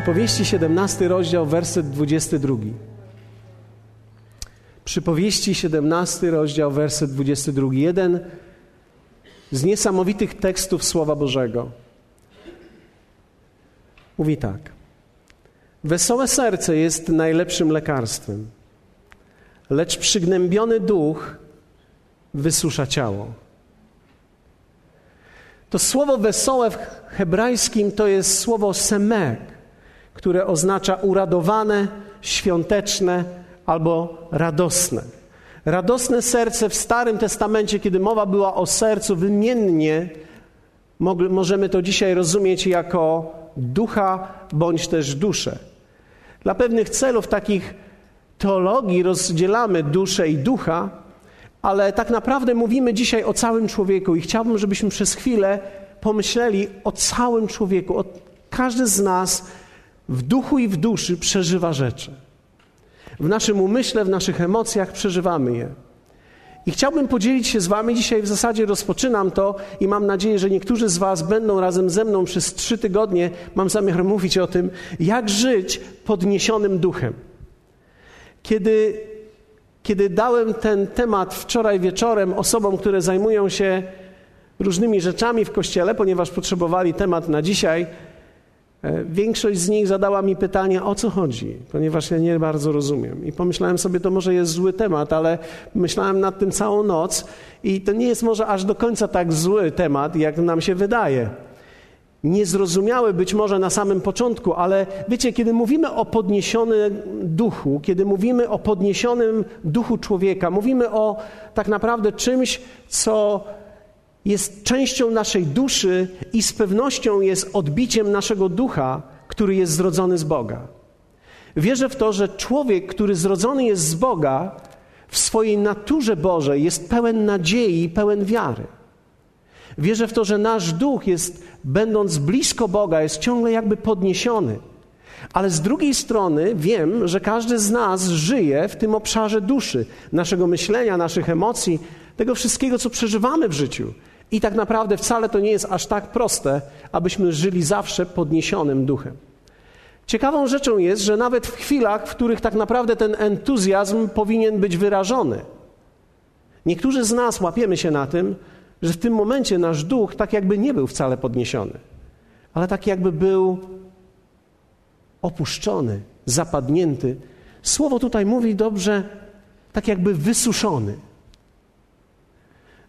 Przypowieści 17 rozdział, werset 22. Przypowieści 17 rozdział, werset 22. Jeden z niesamowitych tekstów Słowa Bożego. Mówi tak. Wesołe serce jest najlepszym lekarstwem, lecz przygnębiony duch wysusza ciało. To słowo wesołe w hebrajskim to jest słowo semek, które oznacza uradowane, świąteczne albo radosne. Radosne serce w Starym Testamencie, kiedy mowa była o sercu wymiennie, możemy to dzisiaj rozumieć jako ducha bądź też duszę. Dla pewnych celów takich teologii rozdzielamy duszę i ducha, ale tak naprawdę mówimy dzisiaj o całym człowieku i chciałbym, żebyśmy przez chwilę pomyśleli o całym człowieku. O, każdy z nas w duchu i w duszy przeżywa rzeczy. W naszym umyśle, w naszych emocjach przeżywamy je. I chciałbym podzielić się z Wami, dzisiaj w zasadzie rozpoczynam to i mam nadzieję, że niektórzy z Was będą razem ze mną przez trzy tygodnie. Mam zamiar mówić o tym, jak żyć podniesionym duchem. Kiedy, kiedy dałem ten temat wczoraj wieczorem osobom, które zajmują się różnymi rzeczami w kościele, ponieważ potrzebowali temat na dzisiaj, większość z nich zadała mi pytanie, o co chodzi, ponieważ ja nie bardzo rozumiem. I pomyślałem sobie, to może jest zły temat, ale myślałem nad tym całą noc i to nie jest może aż do końca tak zły temat, jak nam się wydaje. Niezrozumiały być może na samym początku, ale wiecie, kiedy mówimy o podniesionym duchu, kiedy mówimy o podniesionym duchu człowieka, mówimy o tak naprawdę czymś, co jest częścią naszej duszy i z pewnością jest odbiciem naszego ducha, który jest zrodzony z Boga. Wierzę w to, że człowiek, który zrodzony jest z Boga, w swojej naturze Bożej jest pełen nadziei i pełen wiary. Wierzę w to, że nasz duch jest, będąc blisko Boga, jest ciągle jakby podniesiony. Ale z drugiej strony wiem, że każdy z nas żyje w tym obszarze duszy, naszego myślenia, naszych emocji, tego wszystkiego, co przeżywamy w życiu. I tak naprawdę wcale to nie jest aż tak proste, abyśmy żyli zawsze podniesionym duchem. Ciekawą rzeczą jest, że nawet w chwilach, w których tak naprawdę ten entuzjazm powinien być wyrażony, niektórzy z nas łapiemy się na tym, że w tym momencie nasz duch tak jakby nie był wcale podniesiony, ale tak jakby był opuszczony, zapadnięty. Słowo tutaj mówi dobrze, tak jakby wysuszony.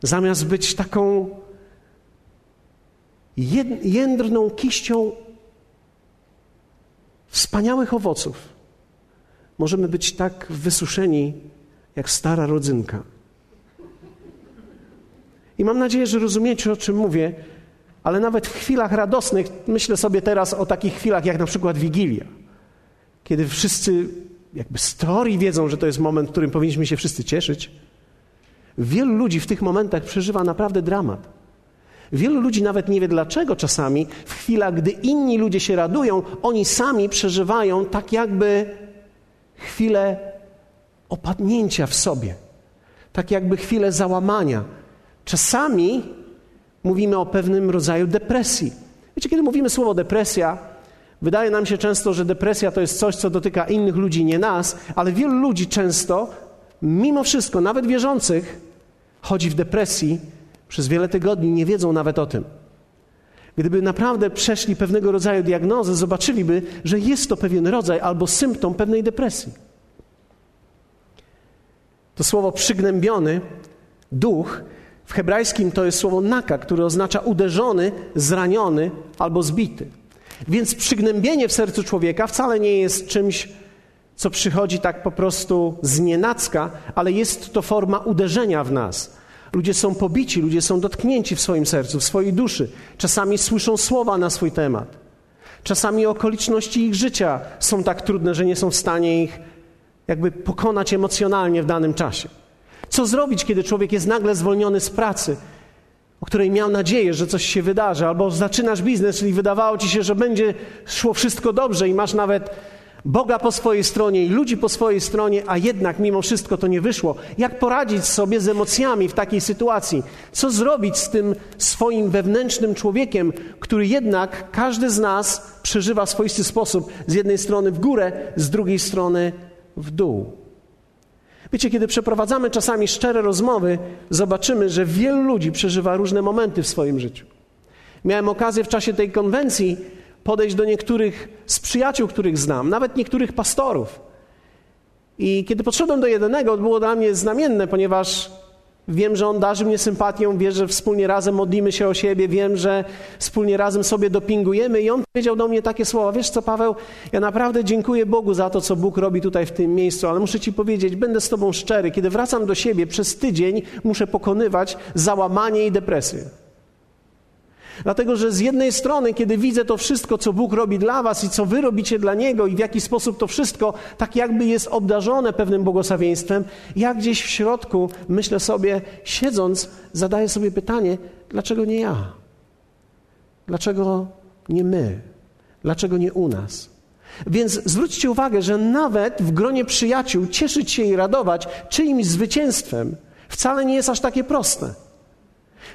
Zamiast być taką jędrną kiścią wspaniałych owoców, możemy być tak wysuszeni jak stara rodzynka. I mam nadzieję, że rozumiecie, o czym mówię, ale nawet w chwilach radosnych, myślę sobie teraz o takich chwilach jak na przykład Wigilia, kiedy wszyscy jakby z teorii wiedzą, że to jest moment, w którym powinniśmy się wszyscy cieszyć. Wielu ludzi w tych momentach przeżywa naprawdę dramat. Wielu ludzi nawet nie wie dlaczego czasami, w chwilach, gdy inni ludzie się radują, oni sami przeżywają tak jakby chwilę opadnięcia w sobie, tak jakby chwilę załamania. Czasami mówimy o pewnym rodzaju depresji. Wiecie, kiedy mówimy słowo depresja, wydaje nam się często, że depresja to jest coś, co dotyka innych ludzi, nie nas, ale wielu ludzi często, mimo wszystko, nawet wierzących, chodzi w depresji przez wiele tygodni, nie wiedzą nawet o tym. Gdyby naprawdę przeszli pewnego rodzaju diagnozę, zobaczyliby, że jest to pewien rodzaj albo symptom pewnej depresji. To słowo przygnębiony, duch, w hebrajskim to jest słowo naka, które oznacza uderzony, zraniony albo zbity. Więc przygnębienie w sercu człowieka wcale nie jest czymś, co przychodzi tak po prostu z nienacka, ale jest to forma uderzenia w nas. Ludzie są pobici, ludzie są dotknięci w swoim sercu, w swojej duszy. Czasami słyszą słowa na swój temat. Czasami okoliczności ich życia są tak trudne, że nie są w stanie ich jakby pokonać emocjonalnie w danym czasie. Co zrobić, kiedy człowiek jest nagle zwolniony z pracy, o której miał nadzieję, że coś się wydarzy, albo zaczynasz biznes, czyli wydawało ci się, że będzie szło wszystko dobrze i masz nawet Boga po swojej stronie i ludzi po swojej stronie, a jednak mimo wszystko to nie wyszło. Jak poradzić sobie z emocjami w takiej sytuacji? Co zrobić z tym swoim wewnętrznym człowiekiem, który jednak każdy z nas przeżywa w swoisty sposób, z jednej strony w górę, z drugiej strony w dół? Wiecie, kiedy przeprowadzamy czasami szczere rozmowy, zobaczymy, że wielu ludzi przeżywa różne momenty w swoim życiu. Miałem okazję w czasie tej konwencji podejść do niektórych z przyjaciół, których znam, nawet niektórych pastorów. I kiedy podszedłem do jednego, było dla mnie znamienne, ponieważ wiem, że on darzy mnie sympatią, wie, że wspólnie razem modlimy się o siebie, wiem, że wspólnie razem sobie dopingujemy. I on powiedział do mnie takie słowa: Wiesz co, Paweł, ja naprawdę dziękuję Bogu za to, co Bóg robi tutaj w tym miejscu, ale muszę Ci powiedzieć, będę z Tobą szczery. Kiedy wracam do siebie, przez tydzień muszę pokonywać załamanie i depresję. Dlatego, że z jednej strony, kiedy widzę to wszystko, co Bóg robi dla Was i co Wy robicie dla Niego, i w jaki sposób to wszystko tak jakby jest obdarzone pewnym błogosławieństwem, ja gdzieś w środku myślę sobie, siedząc, zadaję sobie pytanie: dlaczego nie ja? Dlaczego nie my? Dlaczego nie u nas? Więc zwróćcie uwagę, że nawet w gronie przyjaciół cieszyć się i radować czyimś zwycięstwem wcale nie jest aż takie proste.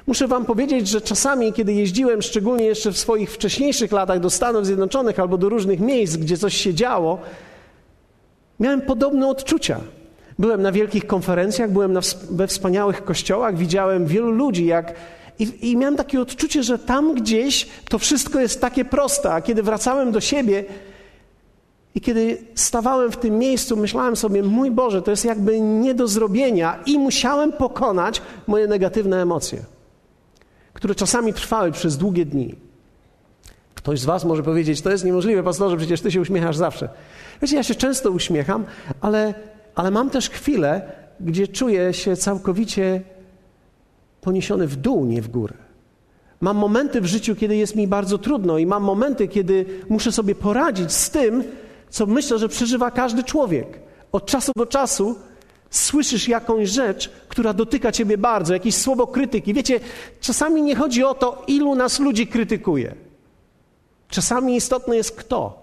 Muszę Wam powiedzieć, że czasami, kiedy jeździłem, szczególnie jeszcze w swoich wcześniejszych latach do Stanów Zjednoczonych albo do różnych miejsc, gdzie coś się działo, miałem podobne odczucia. Byłem na wielkich konferencjach, byłem na, we wspaniałych kościołach, widziałem wielu ludzi, jak. I, I miałem takie odczucie, że tam gdzieś to wszystko jest takie proste, a kiedy wracałem do siebie, i kiedy stawałem w tym miejscu, myślałem sobie, mój Boże, to jest jakby nie do zrobienia, i musiałem pokonać moje negatywne emocje które czasami trwały przez długie dni. Ktoś z Was może powiedzieć, to jest niemożliwe, pastorze, przecież Ty się uśmiechasz zawsze. Wiecie, ja się często uśmiecham, ale, ale mam też chwilę, gdzie czuję się całkowicie poniesiony w dół, nie w górę. Mam momenty w życiu, kiedy jest mi bardzo trudno, i mam momenty, kiedy muszę sobie poradzić z tym, co myślę, że przeżywa każdy człowiek. Od czasu do czasu słyszysz jakąś rzecz, która dotyka ciebie bardzo, jakieś słowo krytyki. Wiecie, czasami nie chodzi o to, ilu nas ludzi krytykuje. Czasami istotne jest kto.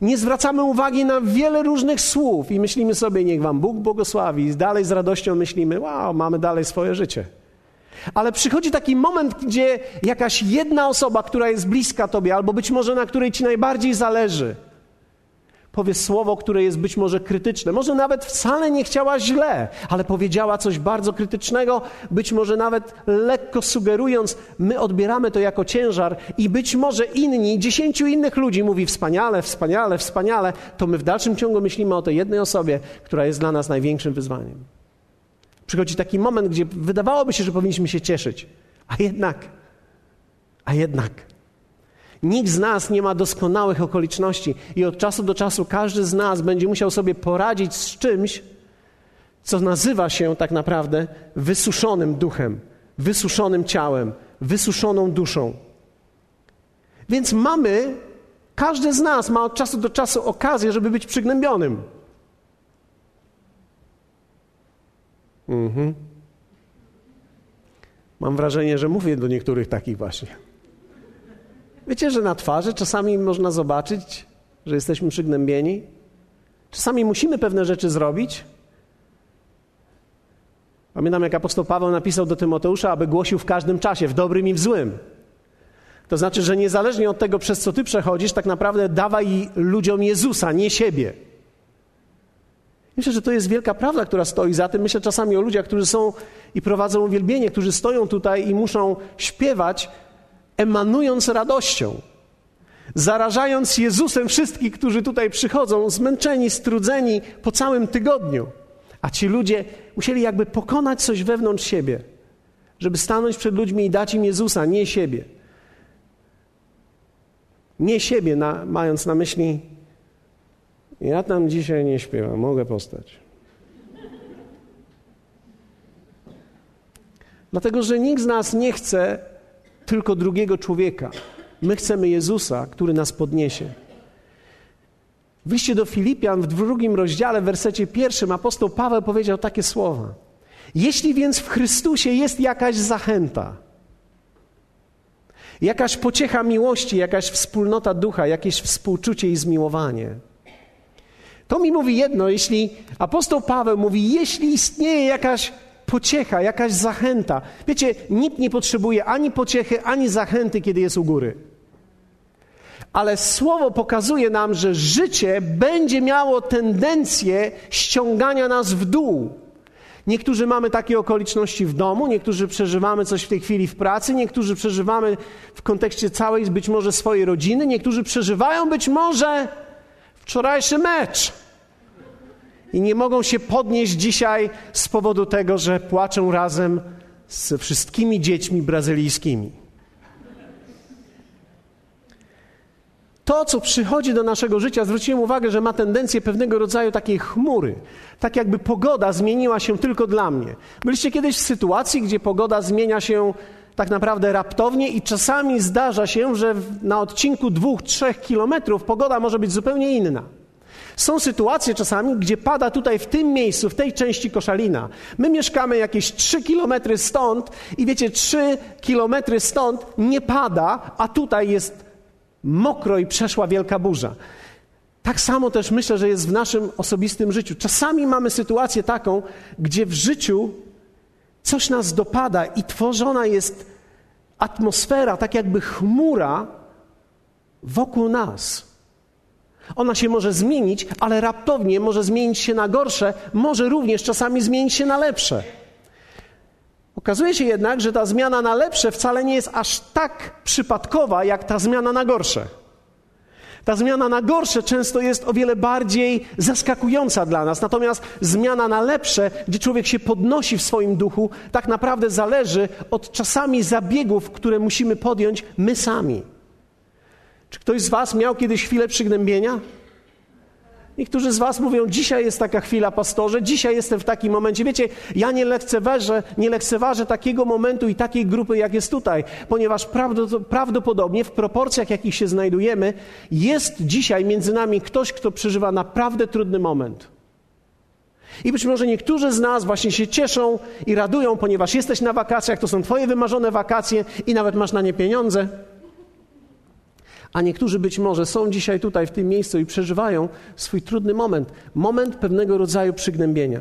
Nie zwracamy uwagi na wiele różnych słów i myślimy sobie, niech Wam Bóg błogosławi. I dalej z radością myślimy, wow, mamy dalej swoje życie. Ale przychodzi taki moment, gdzie jakaś jedna osoba, która jest bliska Tobie, albo być może na której Ci najbardziej zależy, powie słowo, które jest być może krytyczne. Może nawet wcale nie chciała źle, ale powiedziała coś bardzo krytycznego, być może nawet lekko sugerując, my odbieramy to jako ciężar i być może inni, dziesięciu innych ludzi mówi wspaniale, wspaniale, wspaniale, to my w dalszym ciągu myślimy o tej jednej osobie, która jest dla nas największym wyzwaniem. Przychodzi taki moment, gdzie wydawałoby się, że powinniśmy się cieszyć, a jednak, a jednak Nikt z nas nie ma doskonałych okoliczności i od czasu do czasu każdy z nas będzie musiał sobie poradzić z czymś, co nazywa się tak naprawdę wysuszonym duchem, wysuszonym ciałem, wysuszoną duszą. Więc mamy, każdy z nas ma od czasu do czasu okazję, żeby być przygnębionym. Mhm. Mam wrażenie, że mówię do niektórych takich właśnie. Wiecie, że na twarzy czasami można zobaczyć, że jesteśmy przygnębieni? Czasami musimy pewne rzeczy zrobić. Pamiętam, jak apostoł Paweł napisał do Tymoteusza, aby głosił w każdym czasie, w dobrym i w złym. To znaczy, że niezależnie od tego, przez co ty przechodzisz, tak naprawdę dawaj ludziom Jezusa, nie siebie. Myślę, że to jest wielka prawda, która stoi za tym. Myślę czasami o ludziach, którzy są i prowadzą uwielbienie, którzy stoją tutaj i muszą śpiewać emanując radością, zarażając Jezusem wszystkich, którzy tutaj przychodzą, zmęczeni, strudzeni po całym tygodniu. A ci ludzie musieli jakby pokonać coś wewnątrz siebie, żeby stanąć przed ludźmi i dać im Jezusa, nie siebie. Nie siebie, na, mając na myśli, ja tam dzisiaj nie śpiewam, mogę postać. Dlatego, że nikt z nas nie chce tylko drugiego człowieka. My chcemy Jezusa, który nas podniesie. W liście do Filipian w drugim rozdziale, w wersecie pierwszym, apostoł Paweł powiedział takie słowa. Jeśli więc w Chrystusie jest jakaś zachęta, Jakaś pociecha miłości, jakaś wspólnota ducha, jakieś współczucie i zmiłowanie. To mi mówi jedno, jeśli apostoł Paweł mówi, jeśli istnieje jakaś pociecha, jakaś zachęta. Wiecie, nikt nie potrzebuje ani pociechy, ani zachęty, kiedy jest u góry. Ale słowo pokazuje nam, że życie będzie miało tendencję ściągania nas w dół. Niektórzy mamy takie okoliczności w domu, niektórzy przeżywamy coś w tej chwili w pracy, niektórzy przeżywamy w kontekście całej być może swojej rodziny, niektórzy przeżywają być może wczorajszy mecz i nie mogą się podnieść dzisiaj z powodu tego, że płaczą razem ze wszystkimi dziećmi brazylijskimi. To, co przychodzi do naszego życia, zwróciłem uwagę, że ma tendencję pewnego rodzaju takiej chmury. Tak jakby pogoda zmieniła się tylko dla mnie. Byliście kiedyś w sytuacji, gdzie pogoda zmienia się tak naprawdę raptownie i czasami zdarza się, że na odcinku dwóch, trzech kilometrów pogoda może być zupełnie inna. Są sytuacje czasami, gdzie pada tutaj w tym miejscu, w tej części Koszalina. My mieszkamy jakieś 3 kilometry stąd i wiecie, 3 kilometry stąd nie pada, a tutaj jest mokro i przeszła wielka burza. Tak samo też myślę, że jest w naszym osobistym życiu. Czasami mamy sytuację taką, gdzie w życiu coś nas dopada i tworzona jest atmosfera, tak jakby chmura wokół nas. Ona się może zmienić, ale raptownie może zmienić się na gorsze, może również czasami zmienić się na lepsze. Okazuje się jednak, że ta zmiana na lepsze wcale nie jest aż tak przypadkowa, jak ta zmiana na gorsze. Ta zmiana na gorsze często jest o wiele bardziej zaskakująca dla nas, natomiast zmiana na lepsze, gdzie człowiek się podnosi w swoim duchu, tak naprawdę zależy od czasami zabiegów, które musimy podjąć my sami. Czy ktoś z Was miał kiedyś chwilę przygnębienia? Niektórzy z Was mówią, dzisiaj jest taka chwila, pastorze, dzisiaj jestem w takim momencie. Wiecie, ja nie lekceważę, nie lekceważę takiego momentu i takiej grupy, jak jest tutaj, ponieważ prawdopodobnie w proporcjach, jakich się znajdujemy, jest dzisiaj między nami ktoś, kto przeżywa naprawdę trudny moment. I być może niektórzy z nas właśnie się cieszą i radują, ponieważ jesteś na wakacjach, to są Twoje wymarzone wakacje i nawet masz na nie pieniądze. A niektórzy być może są dzisiaj tutaj w tym miejscu i przeżywają swój trudny moment moment pewnego rodzaju przygnębienia.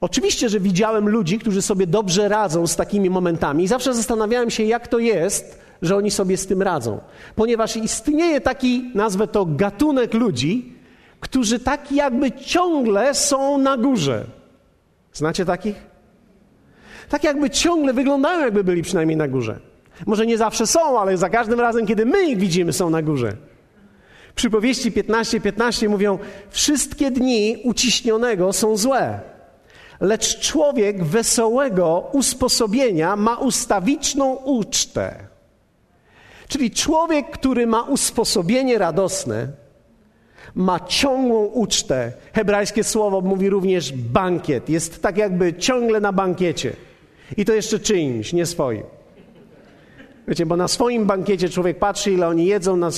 Oczywiście, że widziałem ludzi, którzy sobie dobrze radzą z takimi momentami, i zawsze zastanawiałem się, jak to jest, że oni sobie z tym radzą. Ponieważ istnieje taki, nazwę to, gatunek ludzi, którzy tak jakby ciągle są na górze. Znacie takich? Tak jakby ciągle wyglądają, jakby byli przynajmniej na górze. Może nie zawsze są, ale za każdym razem, kiedy my ich widzimy, są na górze. Przypowieści 15:15 15 mówią: Wszystkie dni uciśnionego są złe, lecz człowiek wesołego usposobienia ma ustawiczną ucztę. Czyli człowiek, który ma usposobienie radosne, ma ciągłą ucztę. Hebrajskie słowo mówi również bankiet. Jest tak jakby ciągle na bankiecie. I to jeszcze czyimś, nie swoim. Wiecie, bo na swoim bankiecie człowiek patrzy, ile oni jedzą, na,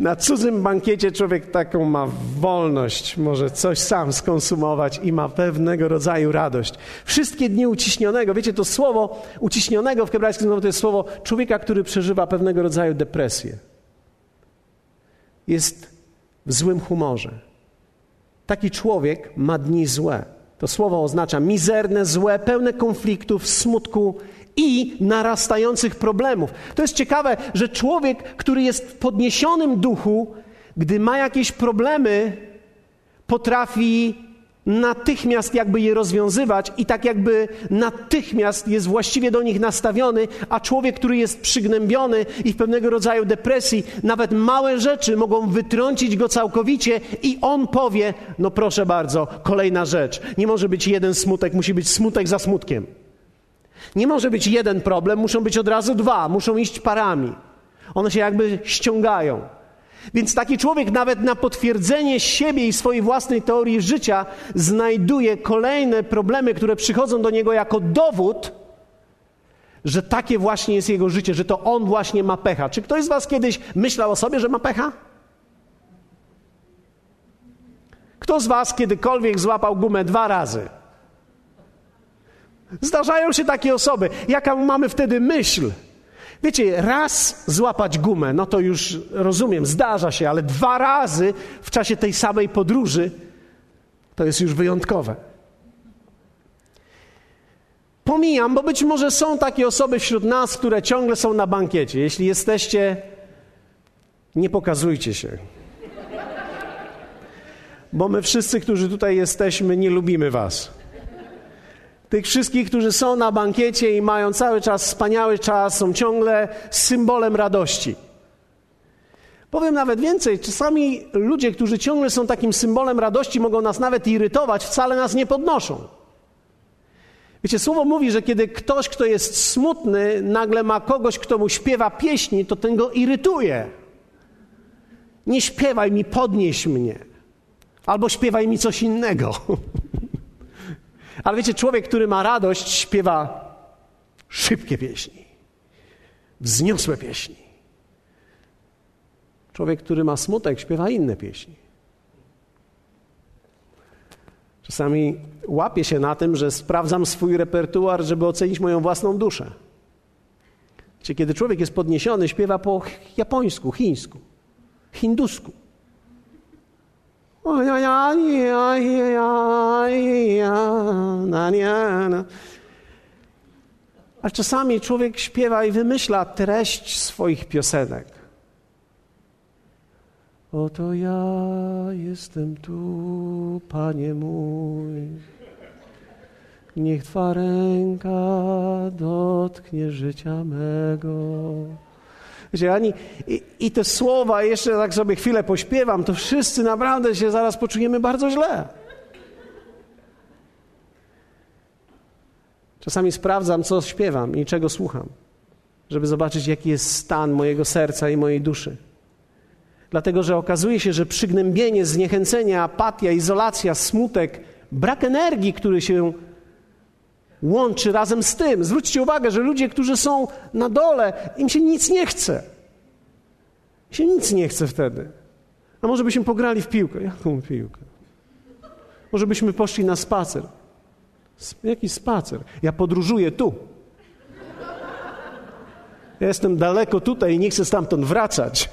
na cudzym bankiecie człowiek taką ma wolność, może coś sam skonsumować i ma pewnego rodzaju radość. Wszystkie dni uciśnionego, wiecie, to słowo uciśnionego w hebrajskim słowo to jest słowo człowieka, który przeżywa pewnego rodzaju depresję. Jest w złym humorze. Taki człowiek ma dni złe. To słowo oznacza mizerne, złe, pełne konfliktów, smutku i narastających problemów. To jest ciekawe, że człowiek, który jest w podniesionym duchu, gdy ma jakieś problemy, potrafi natychmiast jakby je rozwiązywać i tak jakby natychmiast jest właściwie do nich nastawiony, a człowiek, który jest przygnębiony i w pewnego rodzaju depresji, nawet małe rzeczy mogą wytrącić go całkowicie i on powie, no proszę bardzo, kolejna rzecz. Nie może być jeden smutek, musi być smutek za smutkiem. Nie może być jeden problem, muszą być od razu dwa, muszą iść parami. One się jakby ściągają. Więc taki człowiek nawet na potwierdzenie siebie i swojej własnej teorii życia znajduje kolejne problemy, które przychodzą do niego jako dowód, że takie właśnie jest jego życie, że to on właśnie ma pecha. Czy ktoś z Was kiedyś myślał o sobie, że ma pecha? Kto z Was kiedykolwiek złapał gumę dwa razy? Zdarzają się takie osoby. Jaka mamy wtedy myśl? Wiecie, raz złapać gumę, no to już rozumiem, zdarza się, ale dwa razy w czasie tej samej podróży to jest już wyjątkowe. Pomijam, bo być może są takie osoby wśród nas, które ciągle są na bankiecie. Jeśli jesteście, nie pokazujcie się. Bo my wszyscy, którzy tutaj jesteśmy, nie lubimy Was. Tych wszystkich, którzy są na bankiecie i mają cały czas wspaniały czas, są ciągle symbolem radości. Powiem nawet więcej, czasami ludzie, którzy ciągle są takim symbolem radości, mogą nas nawet irytować, wcale nas nie podnoszą. Wiecie, słowo mówi, że kiedy ktoś, kto jest smutny, nagle ma kogoś, kto mu śpiewa pieśni, to ten go irytuje. Nie śpiewaj mi, podnieś mnie. Albo śpiewaj mi coś innego. Ale wiecie, człowiek, który ma radość, śpiewa szybkie pieśni, wzniosłe pieśni. Człowiek, który ma smutek, śpiewa inne pieśni. Czasami łapię się na tym, że sprawdzam swój repertuar, żeby ocenić moją własną duszę. Wiecie, kiedy człowiek jest podniesiony, śpiewa po japońsku, chińsku, hindusku. A czasami człowiek śpiewa i wymyśla treść swoich piosenek. Oto ja jestem tu, Panie mój. Niech Twa ręka dotknie życia mego. Wiecie, ani, i, I te słowa, jeszcze tak sobie chwilę pośpiewam, to wszyscy naprawdę się zaraz poczujemy bardzo źle. Czasami sprawdzam, co śpiewam i czego słucham, żeby zobaczyć, jaki jest stan mojego serca i mojej duszy. Dlatego, że okazuje się, że przygnębienie, zniechęcenie, apatia, izolacja, smutek, brak energii, który się łączy razem z tym. Zwróćcie uwagę, że ludzie, którzy są na dole, im się nic nie chce. Im się nic nie chce wtedy. A może byśmy pograli w piłkę? Jaką piłkę? Może byśmy poszli na spacer? Jaki spacer? Ja podróżuję tu. Ja jestem daleko tutaj i nie chcę stamtąd wracać.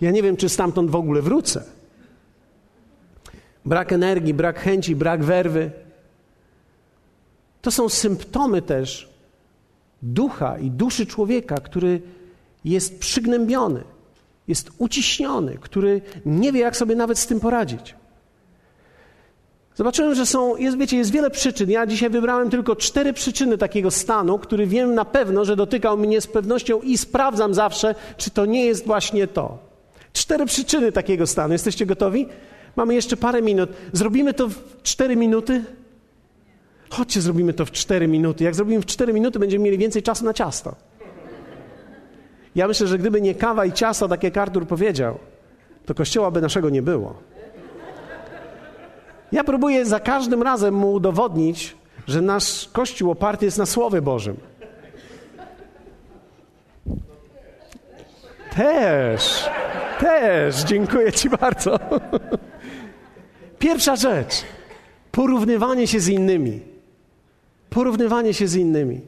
Ja nie wiem, czy stamtąd w ogóle wrócę. Brak energii, brak chęci, brak werwy. To są symptomy też ducha i duszy człowieka, który jest przygnębiony, jest uciśniony, który nie wie, jak sobie nawet z tym poradzić. Zobaczyłem, że są, jest, wiecie, jest wiele przyczyn. Ja dzisiaj wybrałem tylko cztery przyczyny takiego stanu, który wiem na pewno, że dotykał mnie z pewnością i sprawdzam zawsze, czy to nie jest właśnie to. Cztery przyczyny takiego stanu. Jesteście gotowi? Mamy jeszcze parę minut. Zrobimy to w cztery minuty? Chodźcie, zrobimy to w cztery minuty. Jak zrobimy w cztery minuty, będziemy mieli więcej czasu na ciasto. Ja myślę, że gdyby nie kawa i ciasto, tak jak Artur powiedział, to kościoła by naszego nie było. Ja próbuję za każdym razem mu udowodnić, że nasz Kościół oparty jest na Słowie Bożym. Też, też, dziękuję Ci bardzo. Pierwsza rzecz, porównywanie się z innymi. Porównywanie się z innymi.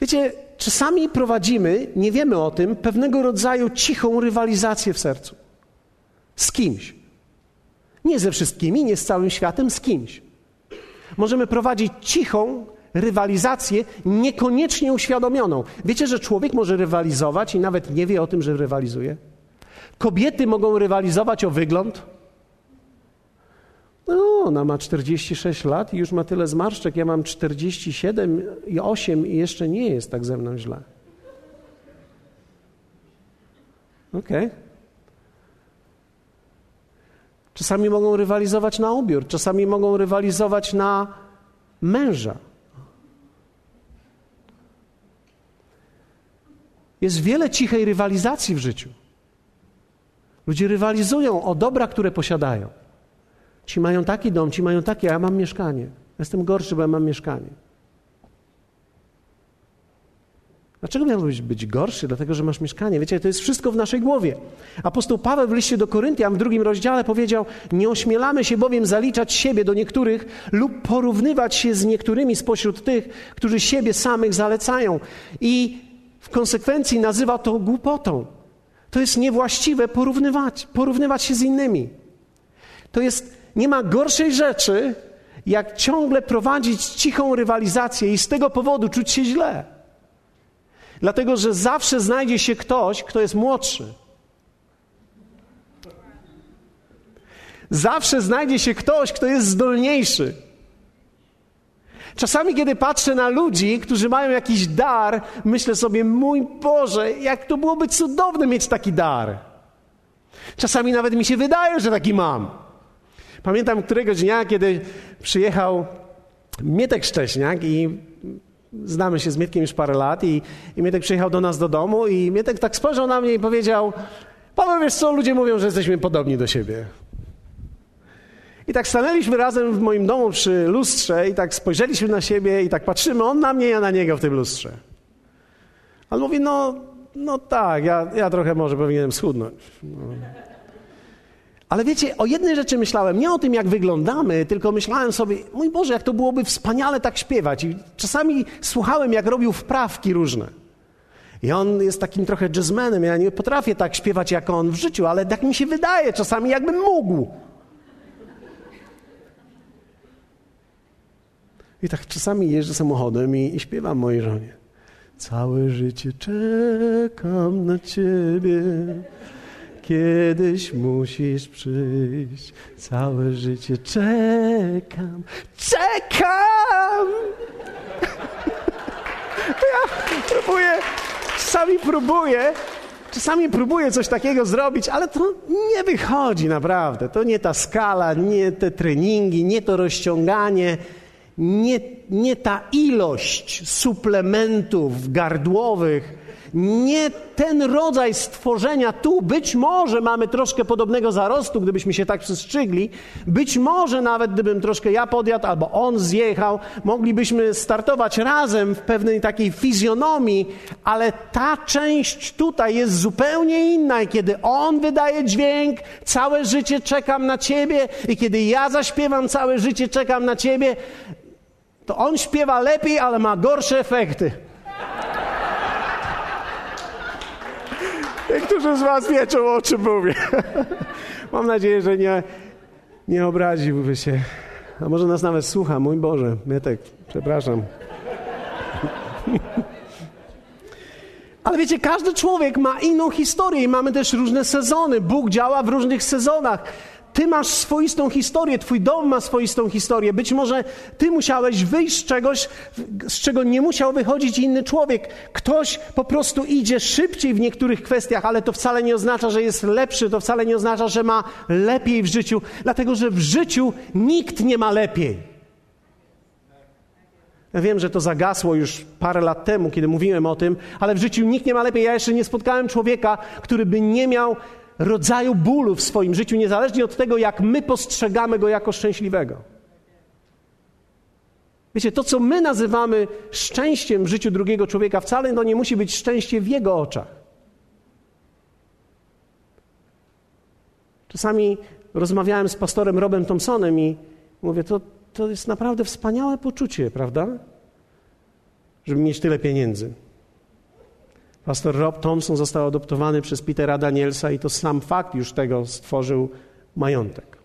Wiecie, czasami prowadzimy, nie wiemy o tym, pewnego rodzaju cichą rywalizację w sercu. Z kimś. Nie ze wszystkimi, nie z całym światem, z kimś. Możemy prowadzić cichą rywalizację, niekoniecznie uświadomioną. Wiecie, że człowiek może rywalizować i nawet nie wie o tym, że rywalizuje? Kobiety mogą rywalizować o wygląd. Ona ma 46 lat i już ma tyle zmarszczek. Ja mam 47 i 8 i jeszcze nie jest tak ze mną źle. Okej. Okay. Czasami mogą rywalizować na ubiór, czasami mogą rywalizować na męża. Jest wiele cichej rywalizacji w życiu. Ludzie rywalizują o dobra, które posiadają. Ci mają taki dom, ci mają takie, a ja mam mieszkanie. Jestem gorszy, bo ja mam mieszkanie. Dlaczego miałbyś być gorszy? Dlatego, że masz mieszkanie. Wiecie, to jest wszystko w naszej głowie. Apostoł Paweł w liście do Koryntian w drugim rozdziale powiedział: Nie ośmielamy się bowiem zaliczać siebie do niektórych lub porównywać się z niektórymi spośród tych, którzy siebie samych zalecają. I w konsekwencji nazywa to głupotą. To jest niewłaściwe porównywać, porównywać się z innymi. To jest, nie ma gorszej rzeczy, jak ciągle prowadzić cichą rywalizację i z tego powodu czuć się źle. Dlatego, że zawsze znajdzie się ktoś, kto jest młodszy. Zawsze znajdzie się ktoś, kto jest zdolniejszy. Czasami, kiedy patrzę na ludzi, którzy mają jakiś dar, myślę sobie, mój Boże, jak to byłoby cudowne mieć taki dar. Czasami nawet mi się wydaje, że taki mam. Pamiętam któregoś dnia, kiedy przyjechał Mietek Szcześniak i znamy się z Mietkiem już parę lat i, i Mietek przyjechał do nas do domu i Mietek tak spojrzał na mnie i powiedział Paweł, wiesz co, ludzie mówią, że jesteśmy podobni do siebie. I tak stanęliśmy razem w moim domu przy lustrze i tak spojrzeliśmy na siebie i tak patrzymy, on na mnie, ja na niego w tym lustrze. On mówi, no, no tak, ja, ja trochę może powinienem schudnąć. No. Ale wiecie, o jednej rzeczy myślałem, nie o tym, jak wyglądamy, tylko myślałem sobie, mój Boże, jak to byłoby wspaniale tak śpiewać. I czasami słuchałem, jak robił wprawki różne. I on jest takim trochę jazzmenem. Ja nie potrafię tak śpiewać jak on w życiu, ale tak mi się wydaje czasami, jakbym mógł. I tak czasami jeżdżę samochodem i, i śpiewam mojej żonie. Całe życie czekam na ciebie. Kiedyś musisz przyjść, całe życie czekam, czekam! ja próbuję, czasami próbuję, czasami próbuję coś takiego zrobić, ale to nie wychodzi naprawdę. To nie ta skala, nie te treningi, nie to rozciąganie, nie, nie ta ilość suplementów gardłowych, nie ten rodzaj stworzenia tu. Być może mamy troszkę podobnego zarostu, gdybyśmy się tak przestrzygli. Być może nawet gdybym troszkę ja podjadł albo on zjechał, moglibyśmy startować razem w pewnej takiej fizjonomii, ale ta część tutaj jest zupełnie inna i kiedy on wydaje dźwięk, całe życie czekam na ciebie i kiedy ja zaśpiewam, całe życie czekam na ciebie, to on śpiewa lepiej, ale ma gorsze efekty. Niektórzy z Was wiedzą, o czym mówię. Mam nadzieję, że nie, nie obraziłby się. A może nas nawet słucha. Mój Boże, Mietek, przepraszam. Ale wiecie, każdy człowiek ma inną historię i mamy też różne sezony. Bóg działa w różnych sezonach. Ty masz swoistą historię, twój dom ma swoistą historię. Być może ty musiałeś wyjść z czegoś, z czego nie musiał wychodzić inny człowiek. Ktoś po prostu idzie szybciej w niektórych kwestiach, ale to wcale nie oznacza, że jest lepszy, to wcale nie oznacza, że ma lepiej w życiu, dlatego że w życiu nikt nie ma lepiej. Ja wiem, że to zagasło już parę lat temu, kiedy mówiłem o tym, ale w życiu nikt nie ma lepiej. Ja jeszcze nie spotkałem człowieka, który by nie miał rodzaju bólu w swoim życiu, niezależnie od tego, jak my postrzegamy go jako szczęśliwego. Wiecie, to co my nazywamy szczęściem w życiu drugiego człowieka, wcale to nie musi być szczęście w jego oczach. Czasami rozmawiałem z pastorem Robem Thompsonem i mówię, to, to jest naprawdę wspaniałe poczucie, prawda? Żeby mieć tyle pieniędzy. Pastor Rob Thompson został adoptowany przez Petera Danielsa i to sam fakt już tego stworzył majątek.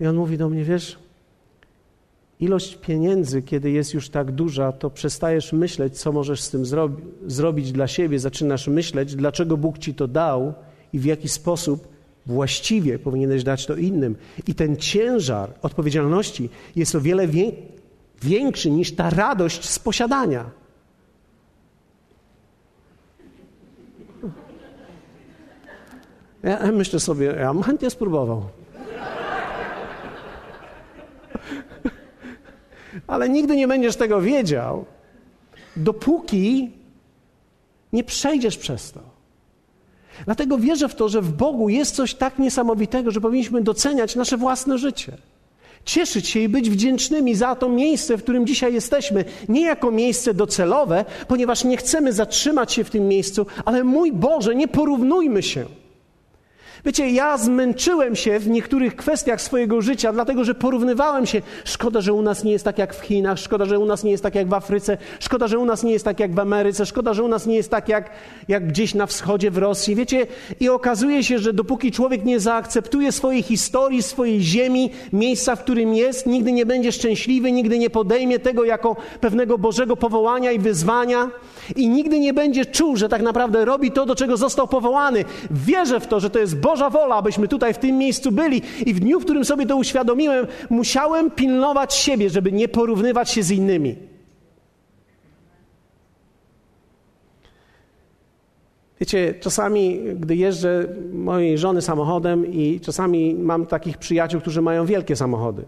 I on mówi do mnie, wiesz, ilość pieniędzy, kiedy jest już tak duża, to przestajesz myśleć, co możesz z tym zrobi zrobić dla siebie, zaczynasz myśleć, dlaczego Bóg ci to dał i w jaki sposób właściwie powinieneś dać to innym. I ten ciężar odpowiedzialności jest o wiele większy niż ta radość z posiadania. Ja myślę sobie, ja bym chętnie spróbował. Ale nigdy nie będziesz tego wiedział, dopóki nie przejdziesz przez to. Dlatego wierzę w to, że w Bogu jest coś tak niesamowitego, że powinniśmy doceniać nasze własne życie. cieszyć się i być wdzięcznymi za to miejsce, w którym dzisiaj jesteśmy. Nie jako miejsce docelowe, ponieważ nie chcemy zatrzymać się w tym miejscu, ale mój Boże, nie porównujmy się. Wiecie, ja zmęczyłem się w niektórych kwestiach swojego życia, dlatego że porównywałem się. Szkoda, że u nas nie jest tak jak w Chinach, szkoda, że u nas nie jest tak jak w Afryce, szkoda, że u nas nie jest tak jak w Ameryce, szkoda, że u nas nie jest tak jak, jak gdzieś na wschodzie w Rosji. Wiecie, i okazuje się, że dopóki człowiek nie zaakceptuje swojej historii, swojej ziemi, miejsca, w którym jest, nigdy nie będzie szczęśliwy, nigdy nie podejmie tego jako pewnego Bożego powołania i wyzwania i nigdy nie będzie czuł, że tak naprawdę robi to, do czego został powołany. Wierzę w to, że to jest Boża wola, abyśmy tutaj w tym miejscu byli. I w dniu, w którym sobie to uświadomiłem, musiałem pilnować siebie, żeby nie porównywać się z innymi. Wiecie, czasami, gdy jeżdżę mojej żony samochodem i czasami mam takich przyjaciół, którzy mają wielkie samochody.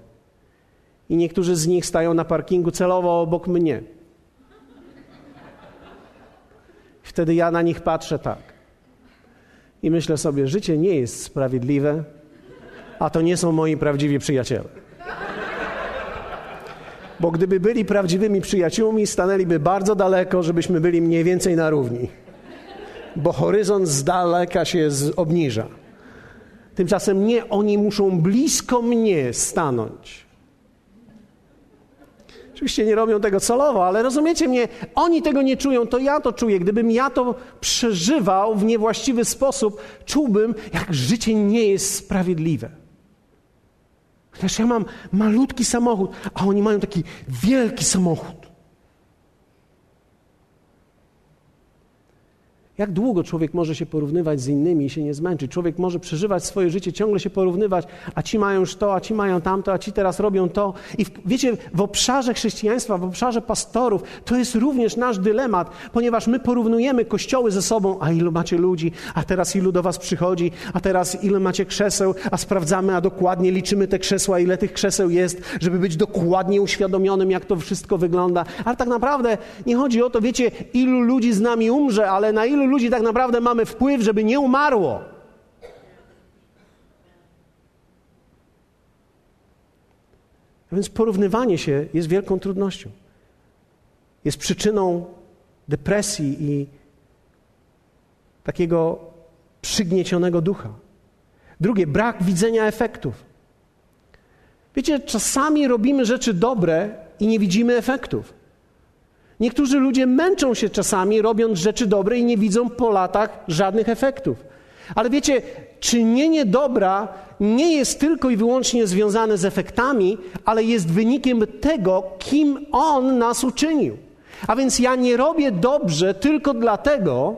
I niektórzy z nich stają na parkingu celowo obok mnie. Wtedy ja na nich patrzę tak. I myślę sobie, życie nie jest sprawiedliwe, a to nie są moi prawdziwi przyjaciele. Bo gdyby byli prawdziwymi przyjaciółmi, stanęliby bardzo daleko, żebyśmy byli mniej więcej na równi. Bo horyzont z daleka się obniża. Tymczasem nie, oni muszą blisko mnie stanąć. Oczywiście nie robią tego celowo, ale rozumiecie mnie, oni tego nie czują, to ja to czuję. Gdybym ja to przeżywał w niewłaściwy sposób, czułbym, jak życie nie jest sprawiedliwe. Chociaż ja mam malutki samochód, a oni mają taki wielki samochód. Jak długo człowiek może się porównywać z innymi i się nie zmęczyć? Człowiek może przeżywać swoje życie, ciągle się porównywać, a ci mają już to, a ci mają tamto, a ci teraz robią to. I w, wiecie, w obszarze chrześcijaństwa, w obszarze pastorów, to jest również nasz dylemat, ponieważ my porównujemy kościoły ze sobą, a ilu macie ludzi, a teraz ilu do was przychodzi, a teraz ile macie krzeseł, a sprawdzamy, a dokładnie liczymy te krzesła, ile tych krzeseł jest, żeby być dokładnie uświadomionym, jak to wszystko wygląda. Ale tak naprawdę nie chodzi o to, wiecie, ilu ludzi z nami umrze, ale na ilu ludzi tak naprawdę mamy wpływ, żeby nie umarło. A więc porównywanie się jest wielką trudnością. Jest przyczyną depresji i takiego przygniecionego ducha. Drugie, brak widzenia efektów. Wiecie, czasami robimy rzeczy dobre i nie widzimy efektów. Niektórzy ludzie męczą się czasami, robiąc rzeczy dobre i nie widzą po latach żadnych efektów. Ale wiecie, czynienie dobra nie jest tylko i wyłącznie związane z efektami, ale jest wynikiem tego, kim On nas uczynił. A więc ja nie robię dobrze tylko dlatego,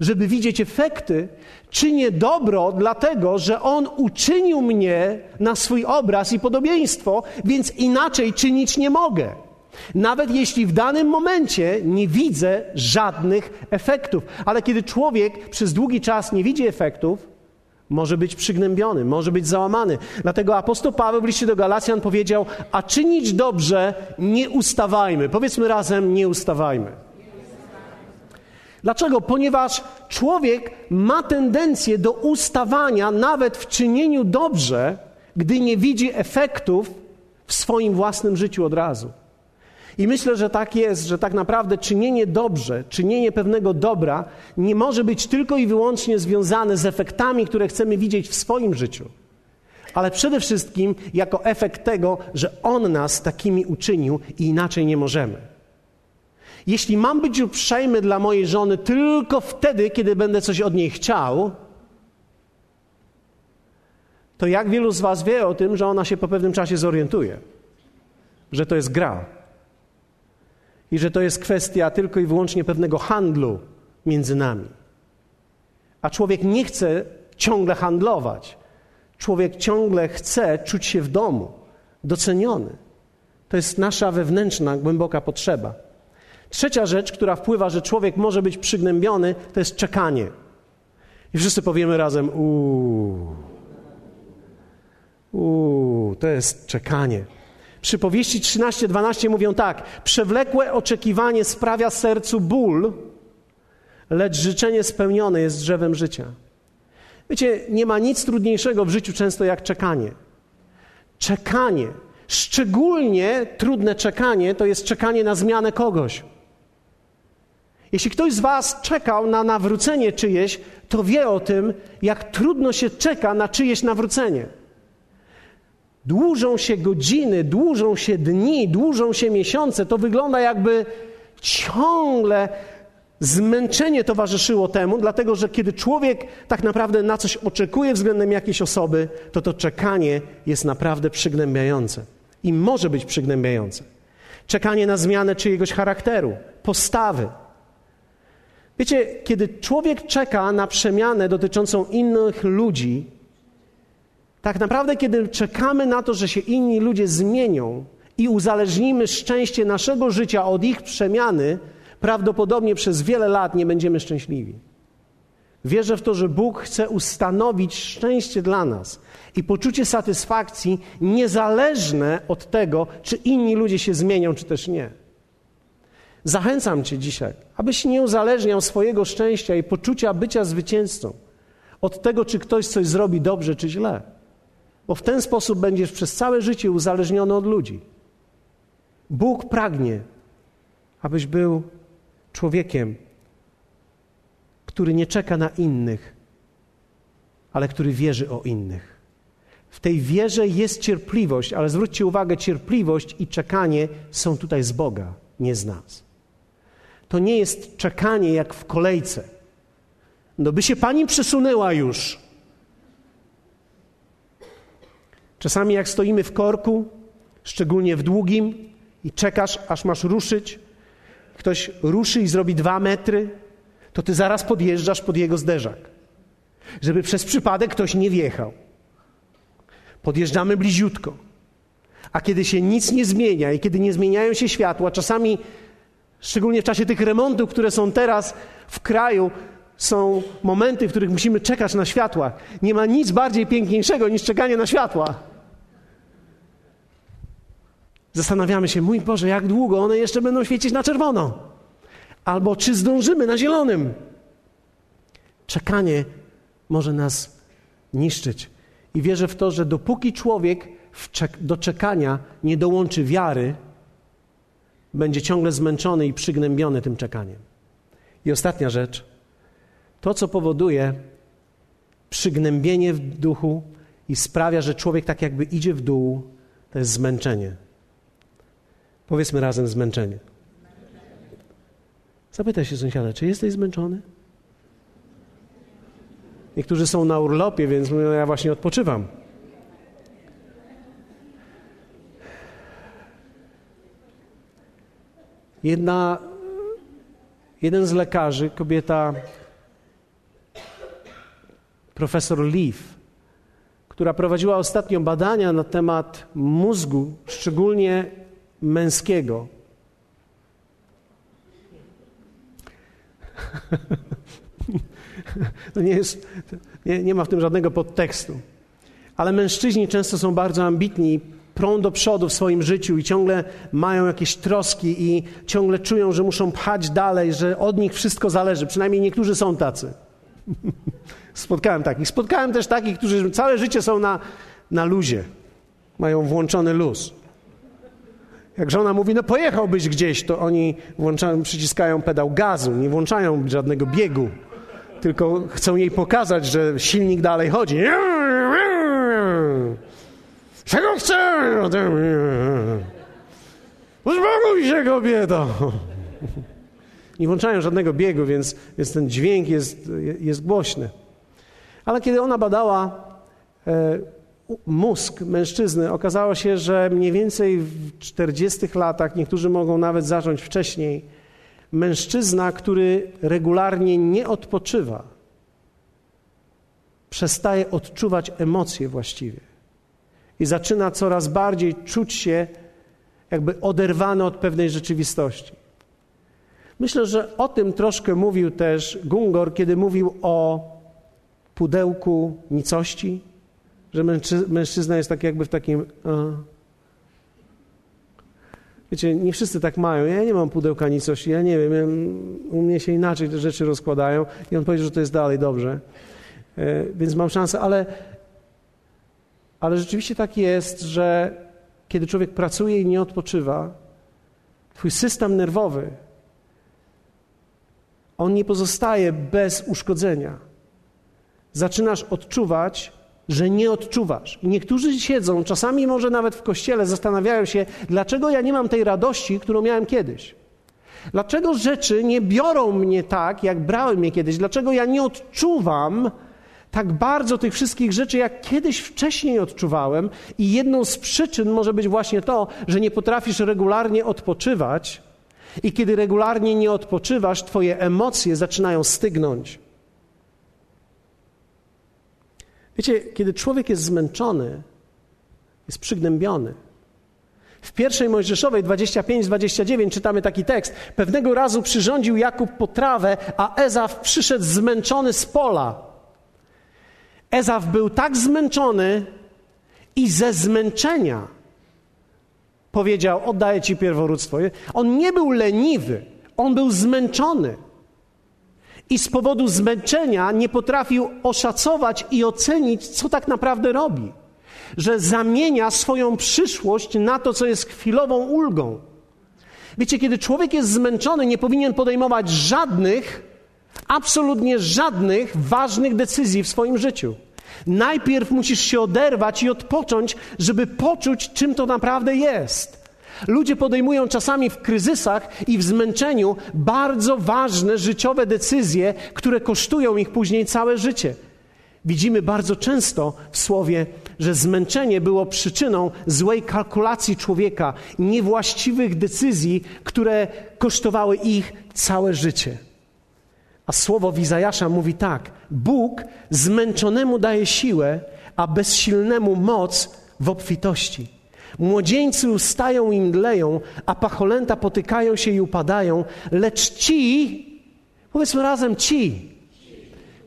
żeby widzieć efekty, czynię dobro dlatego, że On uczynił mnie na swój obraz i podobieństwo, więc inaczej czynić nie mogę. Nawet jeśli w danym momencie nie widzę żadnych efektów, ale kiedy człowiek przez długi czas nie widzi efektów, może być przygnębiony, może być załamany. Dlatego apostoł Paweł w liście do Galacjan powiedział: A czynić dobrze nie ustawajmy. Powiedzmy razem: nie ustawajmy. Dlaczego? Ponieważ człowiek ma tendencję do ustawania nawet w czynieniu dobrze, gdy nie widzi efektów w swoim własnym życiu od razu. I myślę, że tak jest, że tak naprawdę czynienie dobrze, czynienie pewnego dobra nie może być tylko i wyłącznie związane z efektami, które chcemy widzieć w swoim życiu, ale przede wszystkim jako efekt tego, że On nas takimi uczynił i inaczej nie możemy. Jeśli mam być uprzejmy dla mojej żony tylko wtedy, kiedy będę coś od niej chciał, to jak wielu z Was wie o tym, że ona się po pewnym czasie zorientuje, że to jest gra i że to jest kwestia tylko i wyłącznie pewnego handlu między nami. A człowiek nie chce ciągle handlować. Człowiek ciągle chce czuć się w domu, doceniony. To jest nasza wewnętrzna, głęboka potrzeba. Trzecia rzecz, która wpływa, że człowiek może być przygnębiony, to jest czekanie. I wszyscy powiemy razem: Uuu, uuu, to jest czekanie. Przypowieści 13-12 mówią tak: Przewlekłe oczekiwanie sprawia sercu ból, lecz życzenie spełnione jest drzewem życia. Wiecie, nie ma nic trudniejszego w życiu często jak czekanie. Czekanie, szczególnie trudne czekanie, to jest czekanie na zmianę kogoś. Jeśli ktoś z Was czekał na nawrócenie czyjeś, to wie o tym, jak trudno się czeka na czyjeś nawrócenie. Dłużą się godziny, dłużą się dni, dłużą się miesiące. To wygląda jakby ciągle zmęczenie towarzyszyło temu, dlatego że kiedy człowiek tak naprawdę na coś oczekuje względem jakiejś osoby, to to czekanie jest naprawdę przygnębiające i może być przygnębiające. Czekanie na zmianę czyjegoś charakteru, postawy. Wiecie, kiedy człowiek czeka na przemianę dotyczącą innych ludzi, tak naprawdę, kiedy czekamy na to, że się inni ludzie zmienią i uzależnimy szczęście naszego życia od ich przemiany, prawdopodobnie przez wiele lat nie będziemy szczęśliwi. Wierzę w to, że Bóg chce ustanowić szczęście dla nas i poczucie satysfakcji niezależne od tego, czy inni ludzie się zmienią, czy też nie. Zachęcam Cię dzisiaj, abyś nie uzależniał swojego szczęścia i poczucia bycia zwycięzcą od tego, czy ktoś coś zrobi dobrze, czy źle bo w ten sposób będziesz przez całe życie uzależniony od ludzi. Bóg pragnie, abyś był człowiekiem, który nie czeka na innych, ale który wierzy o innych. W tej wierze jest cierpliwość, ale zwróćcie uwagę, cierpliwość i czekanie są tutaj z Boga, nie z nas. To nie jest czekanie jak w kolejce. No by się pani przesunęła już. Czasami jak stoimy w korku, szczególnie w długim, i czekasz, aż masz ruszyć, ktoś ruszy i zrobi dwa metry, to ty zaraz podjeżdżasz pod jego zderzak, żeby przez przypadek ktoś nie wjechał. Podjeżdżamy bliziutko. A kiedy się nic nie zmienia i kiedy nie zmieniają się światła, czasami, szczególnie w czasie tych remontów, które są teraz w kraju, są momenty, w których musimy czekać na światła. Nie ma nic bardziej piękniejszego niż czekanie na światła. Zastanawiamy się, mój Boże, jak długo one jeszcze będą świecić na czerwono? Albo czy zdążymy na zielonym? Czekanie może nas niszczyć. I wierzę w to, że dopóki człowiek do czekania nie dołączy wiary, będzie ciągle zmęczony i przygnębiony tym czekaniem. I ostatnia rzecz. To, co powoduje przygnębienie w duchu i sprawia, że człowiek tak jakby idzie w dół, to jest zmęczenie. Powiedzmy razem zmęczenie. Zapytaj się sąsiada, czy jesteś zmęczony? Niektórzy są na urlopie, więc mówią, ja właśnie odpoczywam. Jedna, jeden z lekarzy, kobieta profesor Leaf, która prowadziła ostatnio badania na temat mózgu, szczególnie męskiego. To nie, jest, nie, nie ma w tym żadnego podtekstu. Ale mężczyźni często są bardzo ambitni, prą do przodu w swoim życiu i ciągle mają jakieś troski i ciągle czują, że muszą pchać dalej, że od nich wszystko zależy. Przynajmniej niektórzy są tacy. Spotkałem takich. Spotkałem też takich, którzy całe życie są na, na luzie. Mają włączony luz. Jak żona mówi, no pojechałbyś gdzieś, to oni włączają, przyciskają pedał gazu, nie włączają żadnego biegu, tylko chcą jej pokazać, że silnik dalej chodzi. Czego chcę? Uspokój się, kobieto! Nie włączają żadnego biegu, więc, więc ten dźwięk jest, jest głośny. Ale kiedy ona badała e, mózg mężczyzny, okazało się, że mniej więcej w 40 latach, niektórzy mogą nawet zacząć wcześniej, mężczyzna, który regularnie nie odpoczywa, przestaje odczuwać emocje właściwie i zaczyna coraz bardziej czuć się jakby oderwany od pewnej rzeczywistości. Myślę, że o tym troszkę mówił też Gungor, kiedy mówił o pudełku nicości, że mężczyzna jest tak jakby w takim. Wiecie, nie wszyscy tak mają. Ja nie mam pudełka nicości, ja nie wiem, ja, u mnie się inaczej te rzeczy rozkładają. I on powiedział, że to jest dalej dobrze. E, więc mam szansę, ale, ale rzeczywiście tak jest, że kiedy człowiek pracuje i nie odpoczywa, twój system nerwowy, on nie pozostaje bez uszkodzenia. Zaczynasz odczuwać, że nie odczuwasz. I niektórzy siedzą, czasami może nawet w kościele, zastanawiają się, dlaczego ja nie mam tej radości, którą miałem kiedyś. Dlaczego rzeczy nie biorą mnie tak, jak brały mnie kiedyś? Dlaczego ja nie odczuwam tak bardzo tych wszystkich rzeczy, jak kiedyś wcześniej odczuwałem? I jedną z przyczyn może być właśnie to, że nie potrafisz regularnie odpoczywać, i kiedy regularnie nie odpoczywasz, Twoje emocje zaczynają stygnąć. Wiecie, kiedy człowiek jest zmęczony, jest przygnębiony. W pierwszej Mojżeszowej 25-29 czytamy taki tekst. Pewnego razu przyrządził Jakub potrawę, a Ezaf przyszedł zmęczony z pola. Ezaf był tak zmęczony i ze zmęczenia powiedział: Oddaję ci pierworództwo. On nie był leniwy, on był zmęczony. I z powodu zmęczenia nie potrafił oszacować i ocenić, co tak naprawdę robi że zamienia swoją przyszłość na to, co jest chwilową ulgą. Wiecie, kiedy człowiek jest zmęczony, nie powinien podejmować żadnych, absolutnie żadnych ważnych decyzji w swoim życiu. Najpierw musisz się oderwać i odpocząć, żeby poczuć, czym to naprawdę jest. Ludzie podejmują czasami w kryzysach i w zmęczeniu bardzo ważne życiowe decyzje, które kosztują ich później całe życie. Widzimy bardzo często w słowie, że zmęczenie było przyczyną złej kalkulacji człowieka, niewłaściwych decyzji, które kosztowały ich całe życie. A słowo Wizajasza mówi tak: Bóg zmęczonemu daje siłę, a bezsilnemu moc w obfitości. Młodzieńcy ustają i mdleją, a pacholęta potykają się i upadają, lecz ci, powiedzmy razem ci,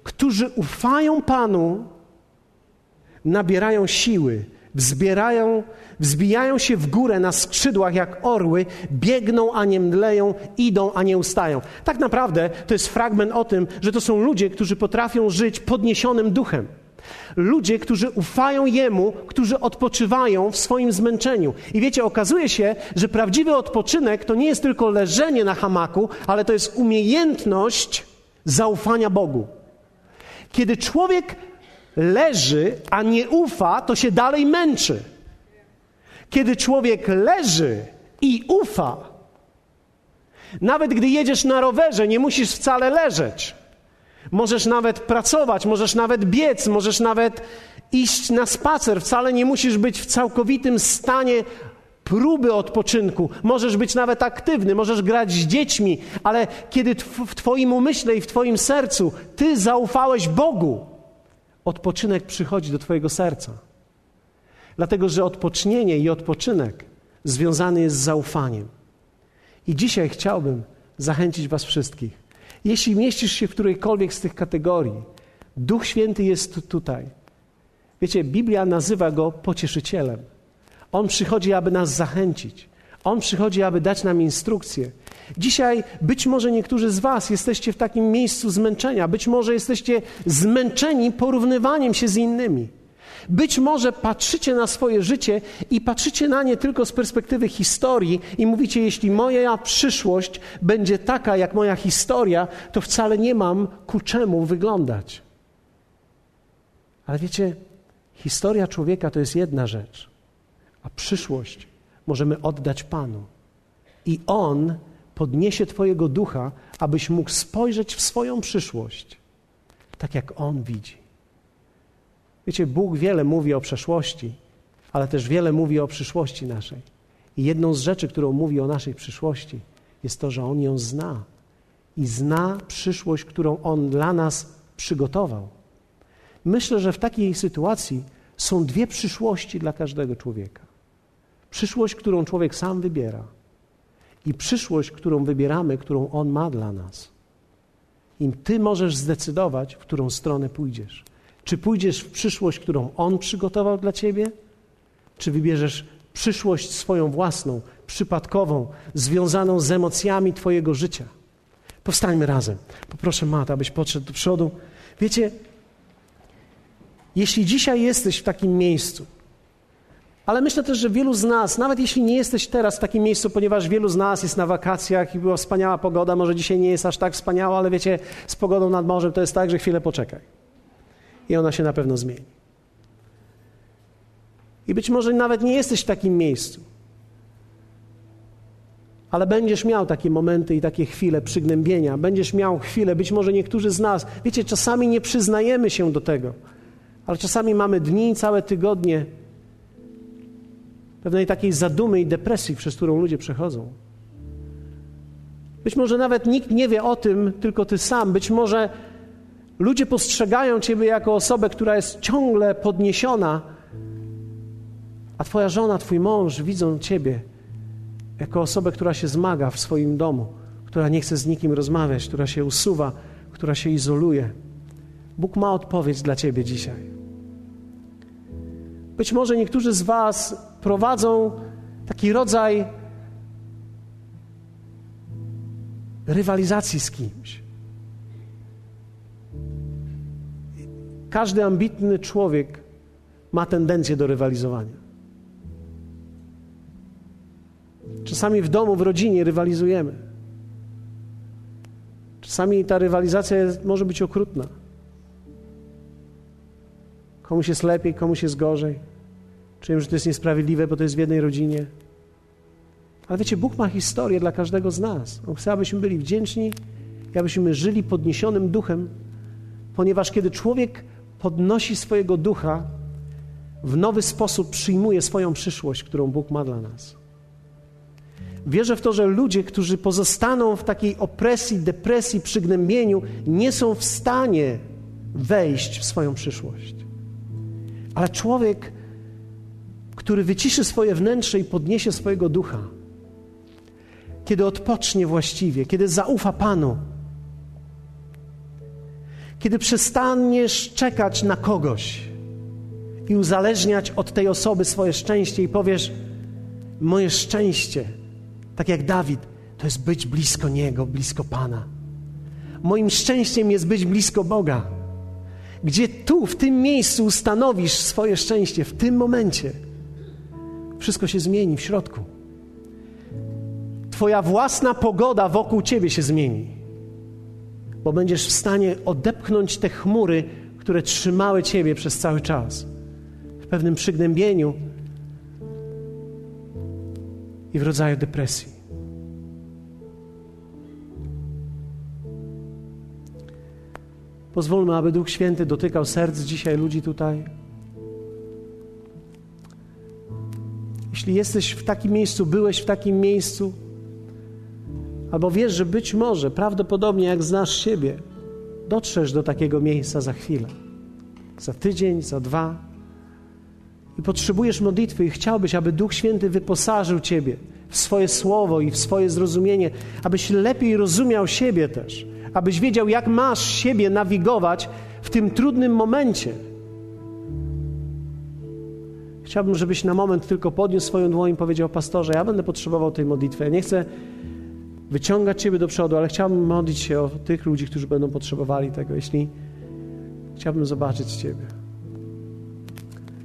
którzy ufają Panu, nabierają siły, wzbierają, wzbijają się w górę na skrzydłach jak orły, biegną, a nie mdleją, idą, a nie ustają. Tak naprawdę to jest fragment o tym, że to są ludzie, którzy potrafią żyć podniesionym duchem. Ludzie, którzy ufają Jemu, którzy odpoczywają w swoim zmęczeniu. I wiecie, okazuje się, że prawdziwy odpoczynek to nie jest tylko leżenie na hamaku, ale to jest umiejętność zaufania Bogu. Kiedy człowiek leży, a nie ufa, to się dalej męczy. Kiedy człowiek leży i ufa, nawet gdy jedziesz na rowerze, nie musisz wcale leżeć. Możesz nawet pracować, możesz nawet biec, możesz nawet iść na spacer. Wcale nie musisz być w całkowitym stanie próby odpoczynku. Możesz być nawet aktywny, możesz grać z dziećmi, ale kiedy w Twoim umyśle i w Twoim sercu Ty zaufałeś Bogu, odpoczynek przychodzi do Twojego serca. Dlatego, że odpocznienie i odpoczynek związany jest z zaufaniem. I dzisiaj chciałbym zachęcić Was wszystkich. Jeśli mieścisz się w którejkolwiek z tych kategorii, Duch Święty jest tutaj. Wiecie, Biblia nazywa go pocieszycielem. On przychodzi, aby nas zachęcić. On przychodzi, aby dać nam instrukcje. Dzisiaj być może niektórzy z Was jesteście w takim miejscu zmęczenia, być może jesteście zmęczeni porównywaniem się z innymi. Być może patrzycie na swoje życie i patrzycie na nie tylko z perspektywy historii i mówicie, jeśli moja przyszłość będzie taka jak moja historia, to wcale nie mam ku czemu wyglądać. Ale wiecie, historia człowieka to jest jedna rzecz, a przyszłość możemy oddać Panu. I On podniesie Twojego ducha, abyś mógł spojrzeć w swoją przyszłość, tak jak On widzi. Wiecie, Bóg wiele mówi o przeszłości, ale też wiele mówi o przyszłości naszej. I jedną z rzeczy, którą mówi o naszej przyszłości, jest to, że On ją zna. I zna przyszłość, którą On dla nas przygotował. Myślę, że w takiej sytuacji są dwie przyszłości dla każdego człowieka. Przyszłość, którą człowiek sam wybiera i przyszłość, którą wybieramy, którą On ma dla nas. I Ty możesz zdecydować, w którą stronę pójdziesz. Czy pójdziesz w przyszłość, którą On przygotował dla Ciebie, czy wybierzesz przyszłość swoją własną, przypadkową, związaną z emocjami Twojego życia. Powstańmy razem. Poproszę Mata, abyś podszedł do przodu. Wiecie, jeśli dzisiaj jesteś w takim miejscu, Ale myślę też, że wielu z nas, nawet jeśli nie jesteś teraz w takim miejscu, ponieważ wielu z nas jest na wakacjach i była wspaniała pogoda, może dzisiaj nie jest aż tak wspaniała, ale wiecie, z pogodą nad morzem to jest tak, że chwilę poczekaj. I ona się na pewno zmieni. I być może nawet nie jesteś w takim miejscu, ale będziesz miał takie momenty i takie chwile przygnębienia, będziesz miał chwilę, być może niektórzy z nas, wiecie, czasami nie przyznajemy się do tego, ale czasami mamy dni, całe tygodnie pewnej takiej zadumy i depresji, przez którą ludzie przechodzą. Być może nawet nikt nie wie o tym, tylko ty sam. Być może ludzie postrzegają ciebie jako osobę, która jest ciągle podniesiona, a twoja żona, twój mąż widzą ciebie jako osobę, która się zmaga w swoim domu, która nie chce z nikim rozmawiać, która się usuwa, która się izoluje. Bóg ma odpowiedź dla ciebie dzisiaj. Być może niektórzy z Was prowadzą taki rodzaj rywalizacji z kimś. Każdy ambitny człowiek ma tendencję do rywalizowania. Czasami w domu, w rodzinie rywalizujemy. Czasami ta rywalizacja jest, może być okrutna. Komuś jest lepiej, komuś jest gorzej. Czuję, że to jest niesprawiedliwe, bo to jest w jednej rodzinie. Ale wiecie, Bóg ma historię dla każdego z nas. On chce, abyśmy byli wdzięczni i abyśmy żyli podniesionym duchem, ponieważ kiedy człowiek podnosi swojego ducha, w nowy sposób przyjmuje swoją przyszłość, którą Bóg ma dla nas. Wierzę w to, że ludzie, którzy pozostaną w takiej opresji, depresji, przygnębieniu, nie są w stanie wejść w swoją przyszłość. Ale człowiek, który wyciszy swoje wnętrze i podniesie swojego ducha, kiedy odpocznie właściwie, kiedy zaufa Panu, kiedy przestaniesz czekać na kogoś i uzależniać od tej osoby swoje szczęście i powiesz: Moje szczęście tak jak Dawid, to jest być blisko Niego, blisko Pana. Moim szczęściem jest być blisko Boga. Gdzie tu, w tym miejscu ustanowisz swoje szczęście, w tym momencie, wszystko się zmieni w środku. Twoja własna pogoda wokół Ciebie się zmieni, bo będziesz w stanie odepchnąć te chmury, które trzymały Ciebie przez cały czas. W pewnym przygnębieniu, i w rodzaju depresji. Pozwólmy, aby Duch Święty dotykał serc dzisiaj ludzi tutaj. Jeśli jesteś w takim miejscu, byłeś w takim miejscu, albo wiesz, że być może, prawdopodobnie jak znasz siebie, dotrzesz do takiego miejsca za chwilę, za tydzień, za dwa, i potrzebujesz modlitwy i chciałbyś, aby Duch Święty wyposażył Ciebie w swoje słowo i w swoje zrozumienie, abyś lepiej rozumiał siebie też, abyś wiedział, jak masz siebie nawigować w tym trudnym momencie. Chciałbym, żebyś na moment tylko podniósł swoją dłoń i powiedział, pastorze, ja będę potrzebował tej modlitwy. Ja nie chcę wyciągać Ciebie do przodu, ale chciałbym modlić się o tych ludzi, którzy będą potrzebowali tego. Jeśli chciałbym zobaczyć Ciebie.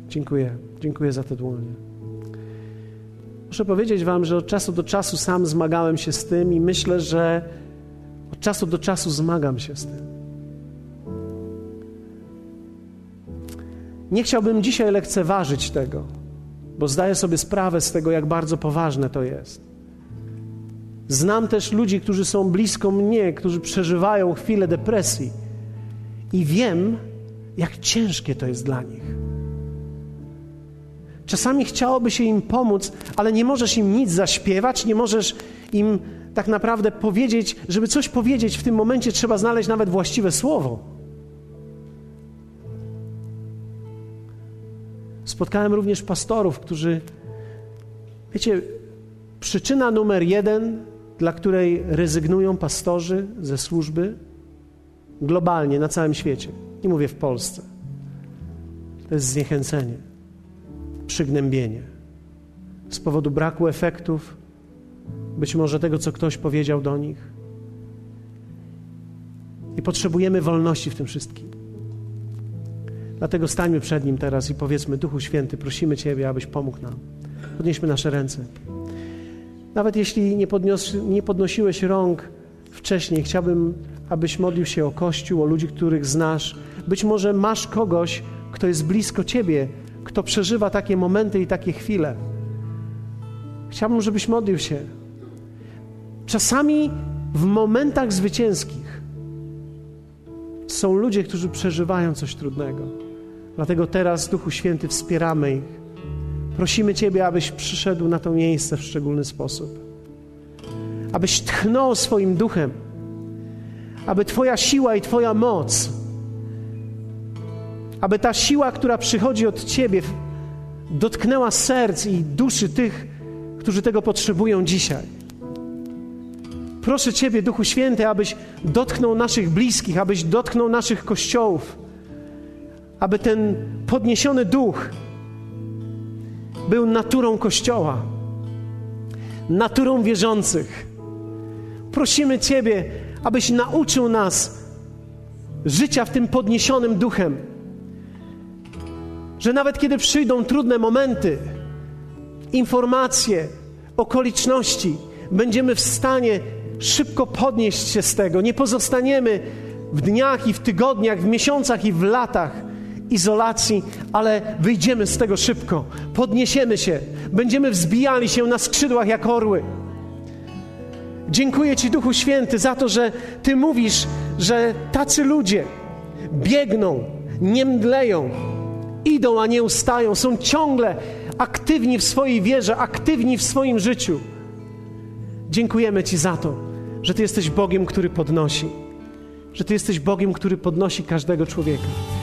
Dziękuję. Dziękuję za te dłonie. Muszę powiedzieć Wam, że od czasu do czasu sam zmagałem się z tym i myślę, że od czasu do czasu zmagam się z tym. Nie chciałbym dzisiaj lekceważyć tego, bo zdaję sobie sprawę z tego, jak bardzo poważne to jest. Znam też ludzi, którzy są blisko mnie, którzy przeżywają chwilę depresji i wiem, jak ciężkie to jest dla nich. Czasami chciałoby się im pomóc, ale nie możesz im nic zaśpiewać, nie możesz im tak naprawdę powiedzieć, żeby coś powiedzieć w tym momencie, trzeba znaleźć nawet właściwe słowo. Spotkałem również pastorów, którzy, wiecie, przyczyna numer jeden, dla której rezygnują pastorzy ze służby globalnie, na całym świecie, nie mówię w Polsce, to jest zniechęcenie przygnębienie z powodu braku efektów, być może tego, co ktoś powiedział do nich. I potrzebujemy wolności w tym wszystkim. Dlatego stańmy przed Nim teraz i powiedzmy: Duchu Święty, prosimy Ciebie, abyś pomógł nam. Podnieśmy nasze ręce. Nawet jeśli nie, podnios, nie podnosiłeś rąk wcześniej, chciałbym, abyś modlił się o Kościół, o ludzi, których znasz. Być może masz kogoś, kto jest blisko Ciebie, kto przeżywa takie momenty i takie chwile. Chciałbym, żebyś modlił się. Czasami w momentach zwycięskich są ludzie, którzy przeżywają coś trudnego. Dlatego teraz, Duchu Święty, wspieramy ich. Prosimy Ciebie, abyś przyszedł na to miejsce w szczególny sposób. Abyś tchnął swoim duchem, aby Twoja siła i Twoja moc, aby ta siła, która przychodzi od Ciebie, dotknęła serc i duszy tych, którzy tego potrzebują dzisiaj. Proszę Ciebie, Duchu Święty, abyś dotknął naszych bliskich, abyś dotknął naszych kościołów, aby ten podniesiony duch był naturą Kościoła, naturą wierzących. Prosimy Ciebie, abyś nauczył nas życia w tym podniesionym duchem, że nawet kiedy przyjdą trudne momenty, informacje, okoliczności, będziemy w stanie szybko podnieść się z tego. Nie pozostaniemy w dniach i w tygodniach, w miesiącach i w latach izolacji, ale wyjdziemy z tego szybko. Podniesiemy się, będziemy wzbijali się na skrzydłach jak orły. Dziękuję Ci, Duchu Święty, za to, że Ty mówisz, że tacy ludzie biegną, nie mdleją, idą, a nie ustają, są ciągle aktywni w swojej wierze, aktywni w swoim życiu. Dziękujemy Ci za to, że Ty jesteś Bogiem, który podnosi, że Ty jesteś Bogiem, który podnosi każdego człowieka.